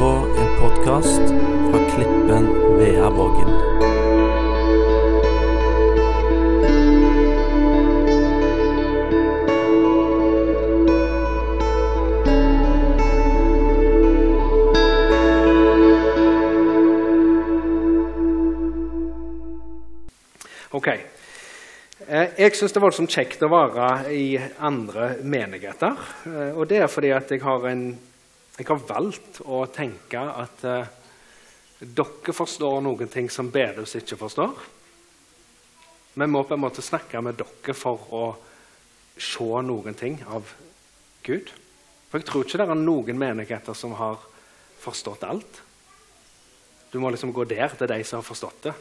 på en podkast fra Klippen Veaborgen. Ok. Eh, Jeg syns det var kjekt å være i andre menigheter. Eh, Og det er fordi at jeg har, en, jeg har valgt å tenke at eh, dere forstår noen ting som bedehus ikke forstår. Vi må på en måte snakke med dere for å se noen ting av Gud. For jeg tror ikke det er noen menigheter som har forstått alt. Du må liksom gå der til de som har forstått det.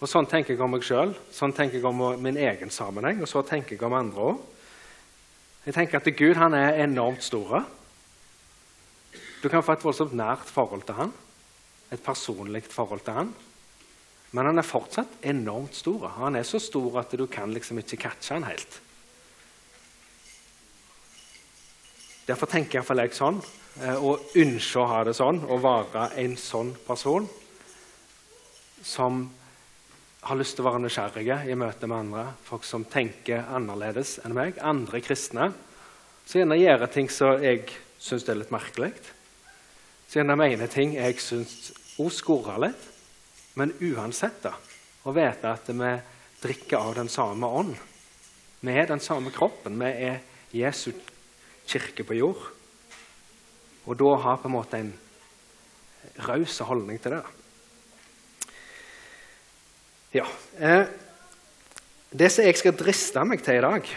Og Sånn tenker jeg om meg sjøl, sånn tenker jeg om min egen sammenheng, og så tenker jeg om andre òg. Jeg tenker at Gud han er enormt stor. Du kan få et voldsomt nært forhold til han, et personlig forhold til han. Men han er fortsatt enormt stor. Han er så stor at du kan liksom ikke catche han helt. Derfor tenker iallfall jeg sånn, Å og ønsker å ha det sånn, å være en sånn person som har lyst til å være nysgjerrige i møte med andre. Folk som tenker annerledes enn meg. Andre kristne. Så gjerne gjør ting som jeg syns er litt merkelig. Så gjerne mener ting jeg syns òg skurrer litt. Men uansett, da, å vite at vi drikker av den samme ånd. Vi er den samme kroppen. Vi er Jesu kirke på jord. Og da ha på en måte en raus holdning til det. Ja. Eh, det som jeg skal driste meg til i dag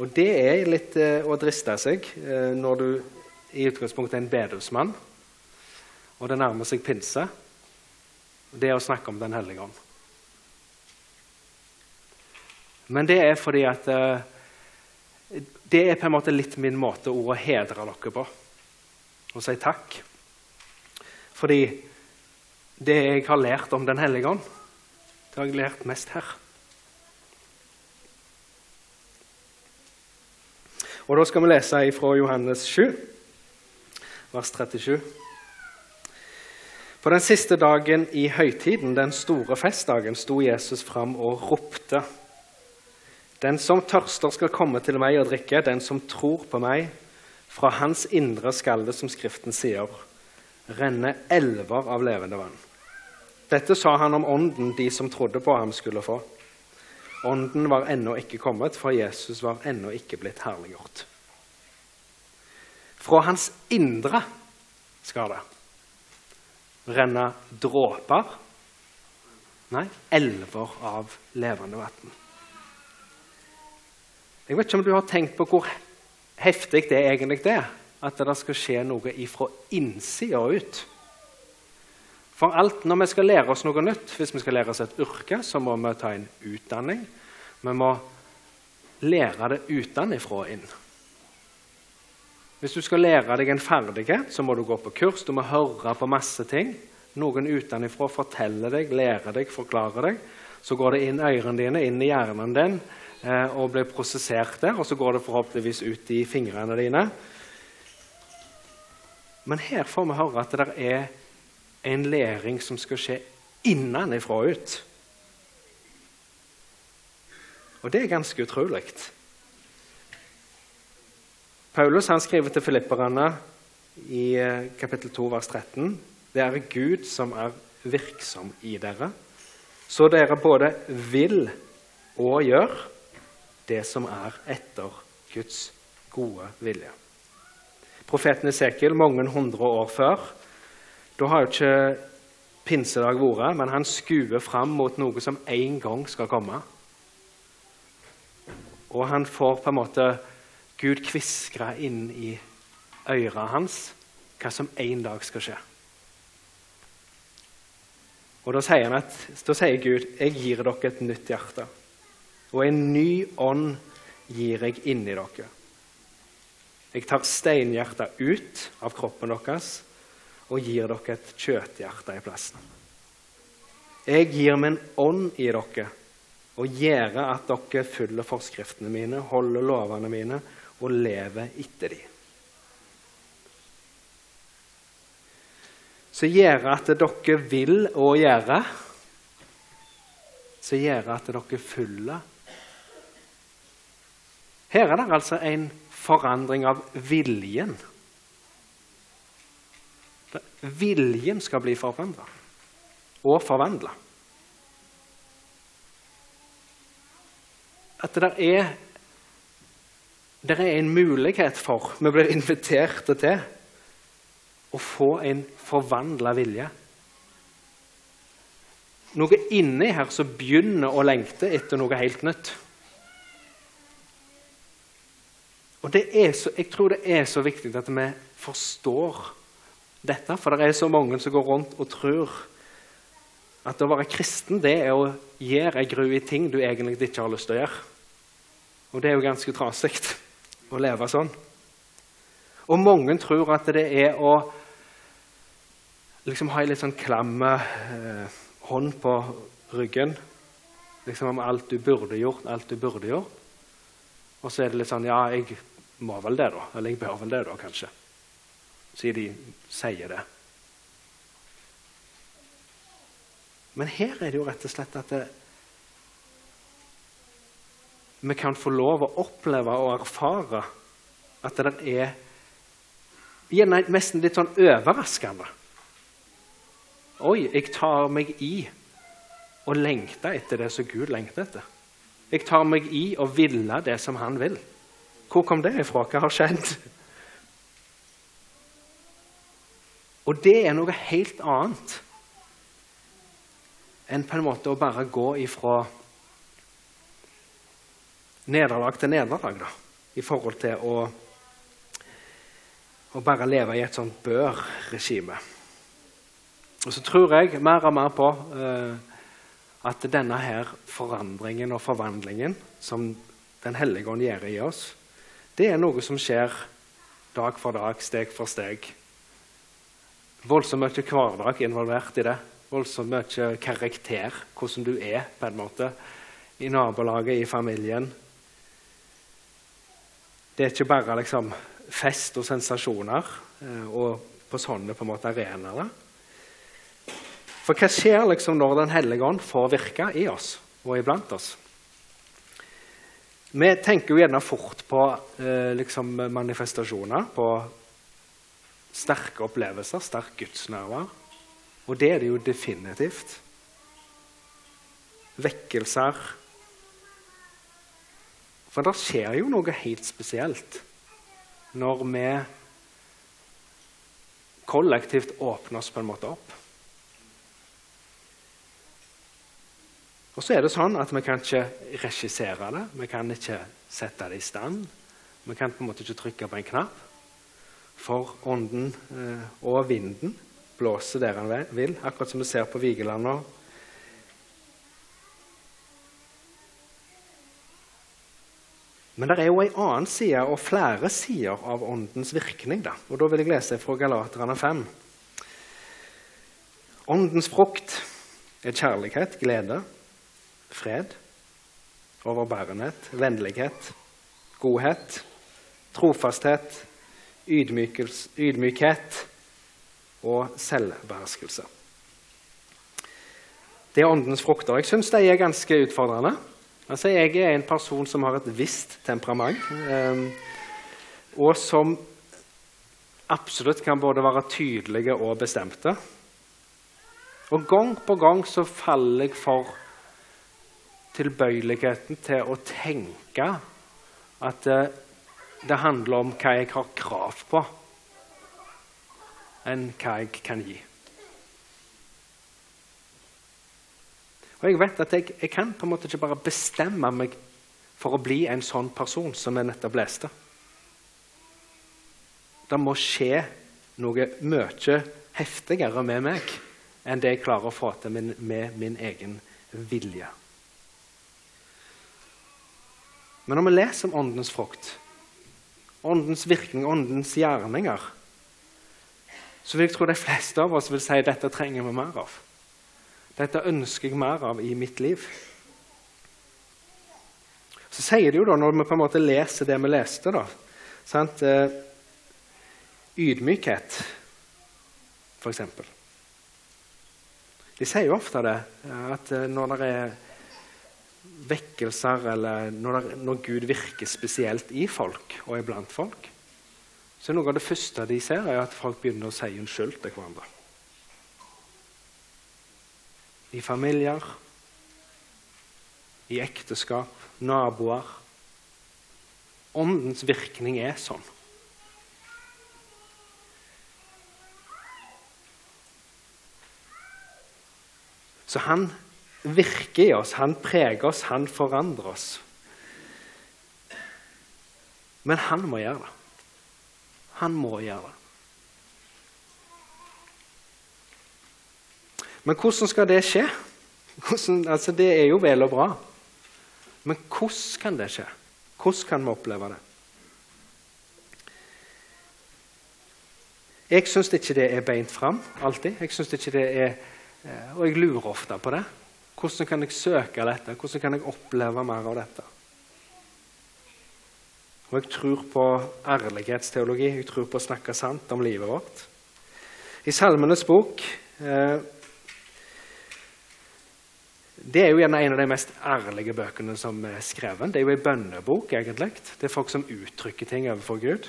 Og det er litt eh, å driste seg eh, når du i utgangspunktet er en bedehusmann, og det nærmer seg pinse. Det er å snakke om Den hellige ånd. Men det er fordi at eh, Det er på en måte litt min måte å hedre dere på. Å si takk. Fordi det jeg har lært om Den hellige ånd, det har jeg lært mest her. Og Da skal vi lese fra Johannes 7, vers 37. På den siste dagen i høytiden, den store festdagen, sto Jesus fram og ropte. Den som tørster, skal komme til meg og drikke. Den som tror på meg, fra hans indre skal det, som Skriften sier, renne elver av levende vann. Dette sa han om ånden de som trodde på ham, skulle få. Ånden var ennå ikke kommet, for Jesus var ennå ikke blitt herliggjort. Fra hans indre skal det renne dråper Nei, elver av levende vann. Jeg vet ikke om du har tenkt på hvor heftig det egentlig er at det skal skje noe ifra innsida ut. For alt, Når vi skal lære oss noe nytt, hvis vi skal lære oss et yrke, så må vi ta en utdanning. Vi må lære det utenfra og inn. Hvis du skal lære deg en ferdighet, så må du gå på kurs. Du må høre på masse ting. Noen utenfra forteller deg, lærer deg, forklarer deg. Så går det inn ørene dine, inn i hjernen din eh, og blir prosessert der. Og så går det forhåpentligvis ut i fingrene dine. Men her får vi høre at det er en læring som skal skje innenfra og ut. Og det er ganske utrolig. Paulus han skriver til filipperne i eh, kapittel 2, vers 13.: Det er Gud som er virksom i dere, så dere både vil og gjør det som er etter Guds gode vilje. Profeten Esekiel, mange hundre år før, da har jo ikke pinsedag vært, men han skuer fram mot noe som en gang skal komme. Og han får på en måte Gud kviskre inn i øret hans hva som en dag skal skje. Og Da sier, han at, da sier Gud jeg gir dere et nytt hjerte. Og en ny ånd gir jeg inni dere. Jeg tar steinhjertet ut av kroppen deres og gir dere et kjøthjerte i plassen. Jeg gir min ånd i dere og gjør at dere følger forskriftene mine, holder lovene mine og lever etter dem. som gjør at dere vil å gjøre, som gjør at dere følger. Her er det altså en forandring av viljen. Viljen skal bli forandra og forvandla. At det er, det er en mulighet for, vi blir invitert til, å få en forvandla vilje. Noe inni her som begynner å lengte etter noe helt nytt. Og så, Jeg tror det er så viktig at vi forstår dette, for det er så mange som går rundt og tror at å være kristen det er å gjøre ei gru i ting du egentlig ikke har lyst til å gjøre. Og det er jo ganske trasig å leve sånn. Og mange tror at det er å liksom ha ei litt sånn klam eh, hånd på ryggen. Liksom om alt du burde gjort, alt du burde gjort. Og så er det litt sånn Ja, jeg må vel det, da. Eller jeg bør vel det, da, kanskje. Siden de sier det. Men her er det jo rett og slett at det, vi kan få lov å oppleve og erfare at det er gjerne nesten litt sånn overraskende. Oi, jeg tar meg i å lengte etter det som Gud lengter etter. Jeg tar meg i å ville det som Han vil. Hvor kom det ifra? Hva har skjedd? Og det er noe helt annet enn på en måte å bare gå ifra nederlag til nederlag, da, i forhold til å, å bare leve i et sånt bør-regime. Og så tror jeg mer og mer på eh, at denne her forandringen og forvandlingen som Den hellige ånd gjør i oss, det er noe som skjer dag for dag, steg for steg. Voldsomt mye hverdag involvert i det. Voldsomt mye karakter, hvordan du er på en måte i nabolaget, i familien. Det er ikke bare liksom, fest og sensasjoner eh, og på sånne på en måte arenaer. For hva skjer liksom når Den hellige ånd får virke i oss og iblant oss? Vi tenker jo gjerne fort på eh, liksom manifestasjoner, på sterke opplevelser, sterk gudsnærvær. Og det er det jo definitivt. Vekkelser. For det skjer jo noe helt spesielt når vi kollektivt åpner oss på en måte opp. Og så er det sånn at Vi kan ikke regissere det, vi kan ikke sette det i stand. Vi kan på en måte ikke trykke på en knapp, for ånden eh, og vinden blåser der han vil, akkurat som vi ser på Vigeland nå. Men det er jo en annen side og flere sider av åndens virkning. Da. Og da vil jeg lese fra Galaterne 5. Åndens frukt er kjærlighet, glede, fred, overbærenhet, vennlighet, godhet, trofasthet, ydmykhet og selvbeherskelse. Det er åndens frukter. Jeg syns de er ganske utfordrende. Altså, jeg er en person som har et visst temperament, eh, og som absolutt kan både være tydelige og bestemte. Og gang på gang så faller jeg for tilbøyeligheten til å tenke at det, det handler om hva jeg har krav på, enn hva jeg kan gi. Og jeg vet at jeg, jeg, kan på en måte ikke bare bestemme meg for å bli en sånn person som jeg nettopp leste. Det må skje noe mye heftigere med meg enn det jeg klarer å få til med, med min egen vilje. Men når vi leser om åndens frukt, åndens virkning, åndens gjerninger, så vil jeg tro de fleste av oss vil si dette trenger vi mer av. Dette ønsker jeg mer av i mitt liv. Så sier det jo da, når vi på en måte leser det vi leste, da sant? Eh, Ydmykhet, f.eks. De sier jo ofte det, at eh, når det er vekkelser, eller når, det, når Gud virker spesielt i folk og iblant folk, så er noe av det første de ser, er at folk begynner å si unnskyld til hverandre. I familier, i ekteskap, naboer. Åndens virkning er sånn. Så han virker i oss, han preger oss, han forandrer oss. Men han må gjøre det. Han må gjøre det. Men hvordan skal det skje? Hvordan, altså det er jo vel og bra. Men hvordan kan det skje? Hvordan kan vi oppleve det? Jeg syns ikke det er beint fram alltid. Jeg synes ikke det er, eh, Og jeg lurer ofte på det. Hvordan kan jeg søke dette? Hvordan kan jeg oppleve mer av dette? Og jeg tror på ærlighetsteologi. Jeg tror på å snakke sant om livet vårt. I Salmenes bok eh, det er jo gjerne en av de mest ærlige bøkene som er skrevet. Det er jo en bønnebok. egentlig. Det er folk som uttrykker ting overfor Gud.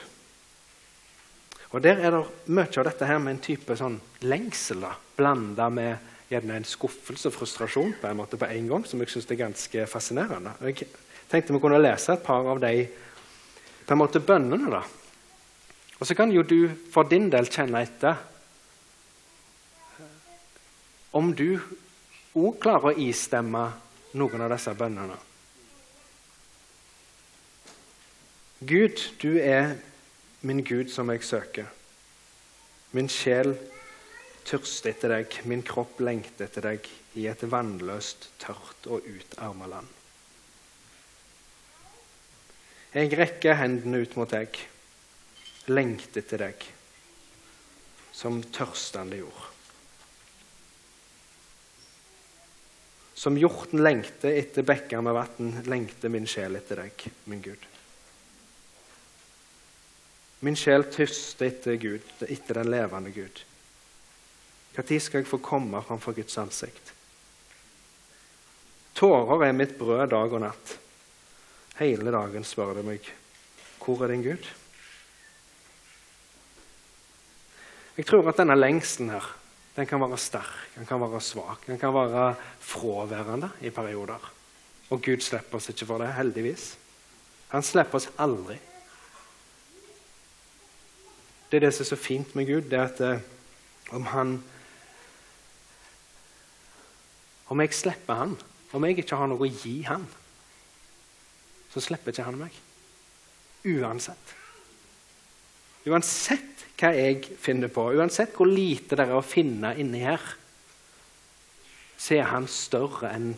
Og Der er det mye av dette her med en type sånn lengsel da, blanda med gjerne en skuffelse og frustrasjon på en måte på en gang, som jeg syns er ganske fascinerende. Jeg tenkte vi kunne lese et par av de på en måte bønnene. da. Og så kan jo du for din del kjenne etter om du òg klarer å istemme noen av disse bønnene. Gud, du er min Gud som jeg søker. Min sjel tørster etter deg, min kropp lengter etter deg i et vannløst, tørt og utarma land. Jeg rekker hendene ut mot deg, lengter etter deg, som tørstende jord. Som hjorten lengter etter bekker med vann, lengter min sjel etter deg, min Gud. Min sjel tørster etter Gud, etter den levende Gud. Når skal jeg få komme framfor Guds ansikt? Tårer er mitt brød dag og natt. Hele dagen spør det meg hvor er din Gud? Jeg tror at denne lengselen her den kan være sterk, den kan være svak, den kan være fraværende i perioder. Og Gud slipper oss ikke for det, heldigvis. Han slipper oss aldri. Det er det som er så fint med Gud, det er at eh, om han Om jeg slipper han, om jeg ikke har noe å gi han, så slipper ikke han meg. Uansett. Uansett hva jeg finner på, uansett hvor lite det er å finne inni her, så er han større enn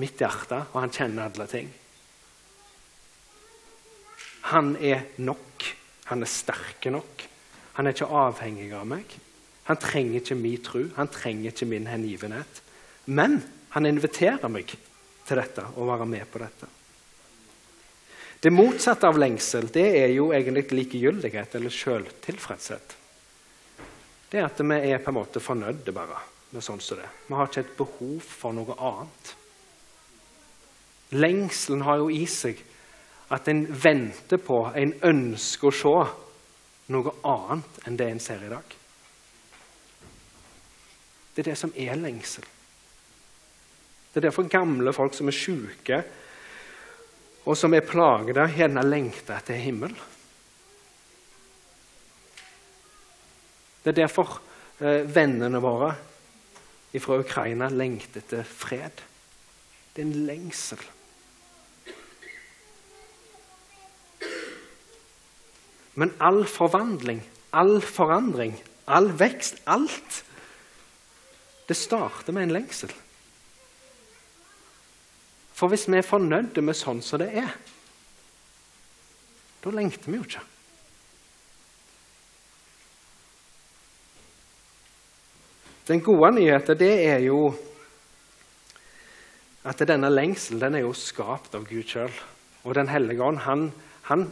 mitt hjerte, og han kjenner alle ting. Han er nok. Han er sterk nok. Han er ikke avhengig av meg. Han trenger ikke min tro, han trenger ikke min hengivenhet. Men han inviterer meg til dette, og være med på dette. Det motsatte av lengsel det er jo egentlig likegyldighet eller sjøltilfredshet. Det er at vi er på en måte fornøyde bare med sånn som det. Vi har ikke et behov for noe annet. Lengselen har jo i seg at en venter på, en ønsker å se noe annet enn det en ser i dag. Det er det som er lengsel. Det er derfor gamle folk som er sjuke, og som er plagede, gjerne lengter etter himmel. Det er derfor eh, vennene våre fra Ukraina lengter etter fred. Det er en lengsel. Men all forvandling, all forandring, all vekst, alt Det starter med en lengsel. For hvis vi er fornøyde med sånn som det er, da lengter vi jo ikke. Den gode nyheten det er jo at denne lengselen den er jo skapt av Gud sjøl. Og Den hellige ånd han, han,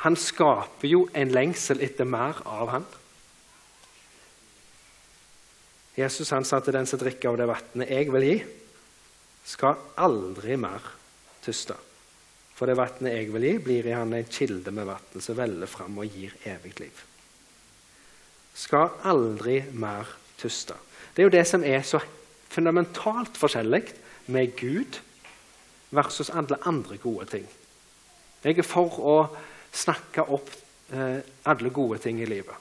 han, skaper jo en lengsel etter mer av Han. Jesus han sa til den som drikker av det vannet jeg vil gi, skal aldri mer tyste. For det vannet jeg vil gi, blir i han en kilde med vann som veller fram og gir evig liv. Skal aldri mer tyste. Det er jo det som er så fundamentalt forskjellig med Gud versus alle andre gode ting. Jeg er for å snakke opp eh, alle gode ting i livet.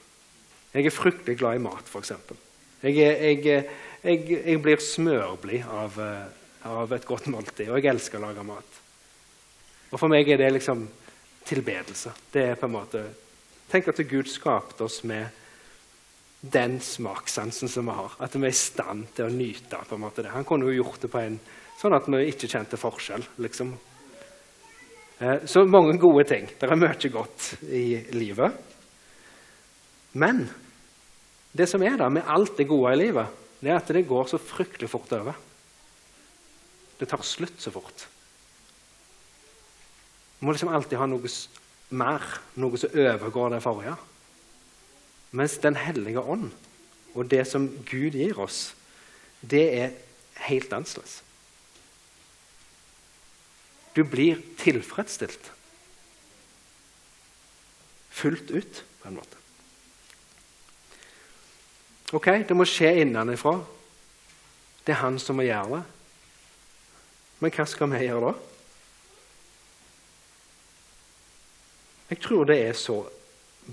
Jeg er fryktelig glad i mat, f.eks. Jeg, jeg, jeg, jeg, blir smørblid av, eh, av, et godt måltid, og jeg elsker å lage mat. Og For meg er det liksom tilbedelse. Det er på en måte, Tenk at Gud skapte oss med den smakssansen som vi har. At vi er i stand til å nyte på en måte det. Han kunne jo gjort det på en sånn at vi ikke kjente forskjell. liksom. Eh, så mange gode ting. Det er mye godt i livet. Men det som er da med alt det gode i livet, det er at det går så fryktelig fort over. Det tar slutt så fort. Du må liksom alltid ha noe mer, noe som overgår det forrige. Mens Den hellige ånd og det som Gud gir oss, det er helt annerledes. Du blir tilfredsstilt. Fullt ut, på en måte. Ok, det må skje innenfra. Det er han som må gjøre det. Men hva skal vi gjøre da? Jeg tror det er så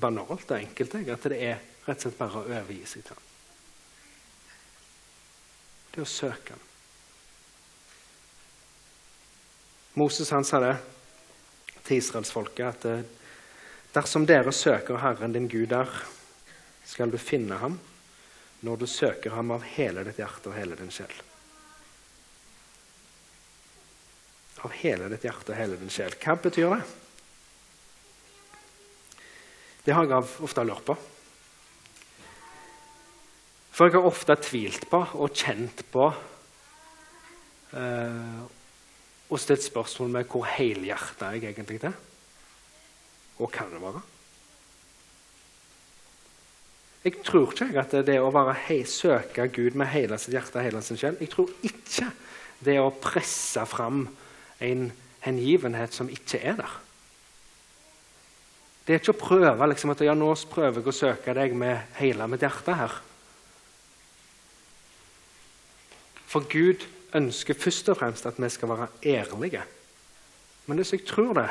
banalt og enkelt at det er rett og slett bare å overgi seg til ham. Det er å søke ham. Moses han sa det til israelsfolket at eh, dersom dere søker Herren din Gud der, skal du finne ham når du søker ham av hele ditt hjerte og hele din sjel. Av hele ditt hjerte og hele din sjel. Hva betyr det? Det har jeg ofte lurt på. For jeg har ofte tvilt på og kjent på eh, og stilt spørsmål med hvor helhjerta jeg egentlig er. Og kan det være? Jeg tror ikke at det å hei, søke Gud med hele sitt hjerte og hele sin sjel Jeg tror ikke det å presse fram en hengivenhet som ikke er der. Det er ikke å prøve liksom, at ja, nå prøver jeg å søke deg med hele mitt hjerte her. For Gud ønsker først og fremst at vi skal være ærlige. Men som jeg tror det,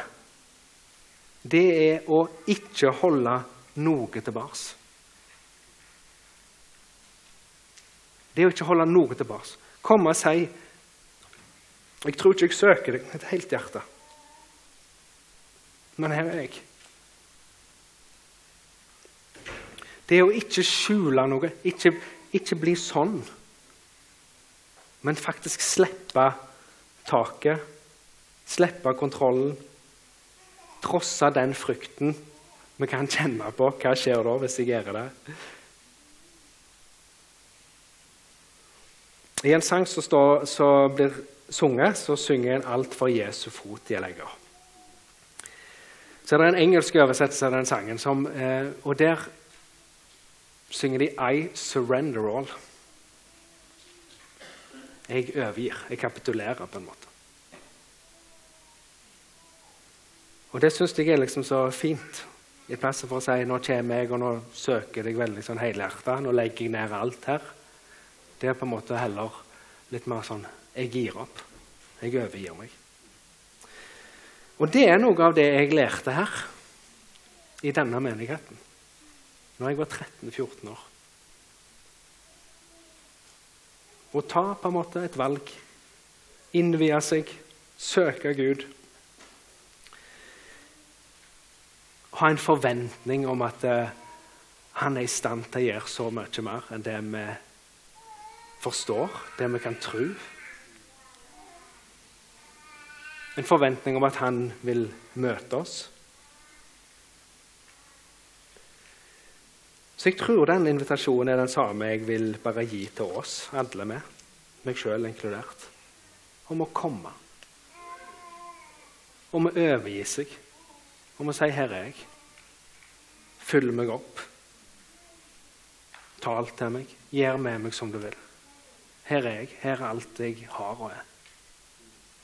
det er å ikke holde noe tilbake. Det er å ikke holde noe tilbake. Komme og si 'Jeg tror ikke jeg søker deg med et helt hjerte', men her er jeg. Det å ikke skjule noe, ikke, ikke bli sånn men faktisk slippe taket, slippe kontrollen. Trosse den frykten vi kan kjenne på. Hva skjer da hvis jeg gjør det? I en sang som, står, så blir sunget, så synger en 'Alt for Jesu fot jeg legger'. Så er det en engelsk oversettelse av den sangen, som, eh, og der synger de 'I surrender all'. Jeg overgir. Jeg kapitulerer på en måte. Og det syns jeg er liksom så fint. I stedet for å si nå kommer jeg og nå søker jeg veldig sånn helhjerta. Nå legger jeg ned alt her. Det er på en måte heller litt mer sånn jeg gir opp. Jeg overgir meg. Og det er noe av det jeg lærte her i denne menigheten når jeg var 13-14 år. Å ta på en måte et valg, innvie seg, søke Gud. Ha en forventning om at uh, han er i stand til å gjøre så mye mer enn det vi forstår, det vi kan tro. En forventning om at han vil møte oss. Så jeg tror den invitasjonen er den samme jeg vil bare gi til oss, alle med, meg sjøl inkludert, om å komme. Om å overgi seg. Om å si 'Her er jeg'. Fyll meg opp. Tal til meg. Gjør med meg som du vil. Her er jeg. Her er alt jeg har og er.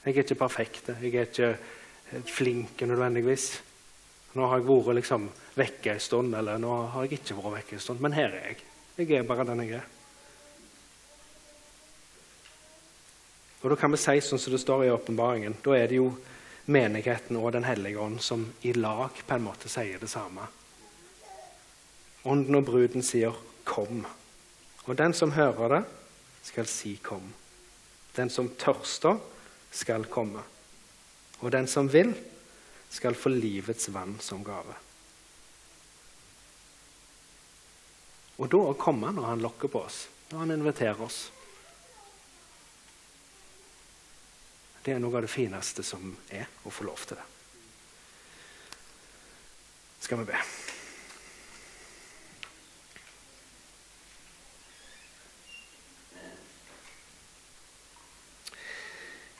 Jeg er ikke perfekt. Jeg er ikke eh, flink nødvendigvis. Nå har jeg vært liksom vekke en stund, eller nå har jeg ikke vært vekke en stund. Men her er jeg. Jeg er bare den jeg er. Og Da kan vi si sånn som det står i åpenbaringen. Da er det jo menigheten og Den hellige ånd som i lag på en måte sier det samme. Ånden og bruden sier 'kom'. Og den som hører det, skal si 'kom'. Den som tørster, skal komme. Og den som vil, skal få livets vann som gave. Og da å komme når han lokker på oss, når han inviterer oss. Det er noe av det fineste som er å få lov til det. Skal vi be.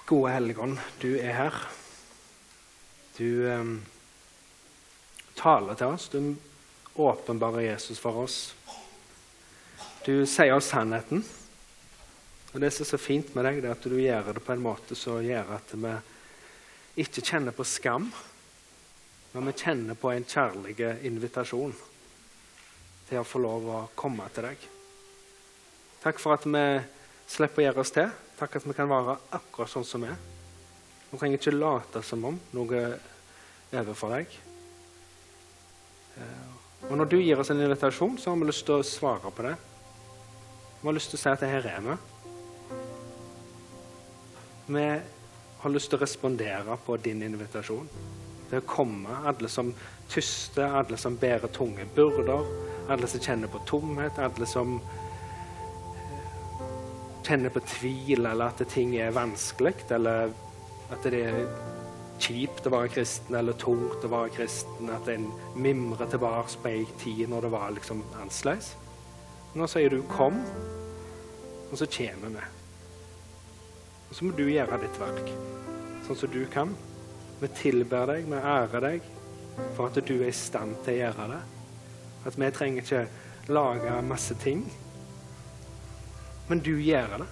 Gode Helligånd, du er her. Du eh, taler til oss. Du åpenbarer Jesus for oss. Du sier oss sannheten. Og Det som er så fint med deg, det er at du gjør det på en måte som gjør at vi ikke kjenner på skam, men vi kjenner på en kjærlig invitasjon til å få lov å komme til deg. Takk for at vi slipper å gjøre oss til. Takk at vi kan være akkurat sånn som vi er. Vi trenger ikke late som om noe er overfor deg. Eh, og Når du gir oss en invitasjon, så har vi lyst til å svare på det. Vi har lyst til å si at det her er vi. Vi har lyst til å respondere på din invitasjon. Til å komme, alle som tyster, alle som bærer tunge byrder, alle som kjenner på tomhet, alle som kjenner på tvil, eller at ting er vanskelig, eller at det er kjipt å være kristen, eller tungt å være kristen, at en mimrer tilbake på ei tid når det var liksom annerledes. Nå sier du 'kom', og så kommer vi. Og så må du gjøre ditt verk, sånn som du kan. Vi tilber deg, vi ærer deg for at du er i stand til å gjøre det. At vi trenger ikke lage masse ting. Men du gjør det.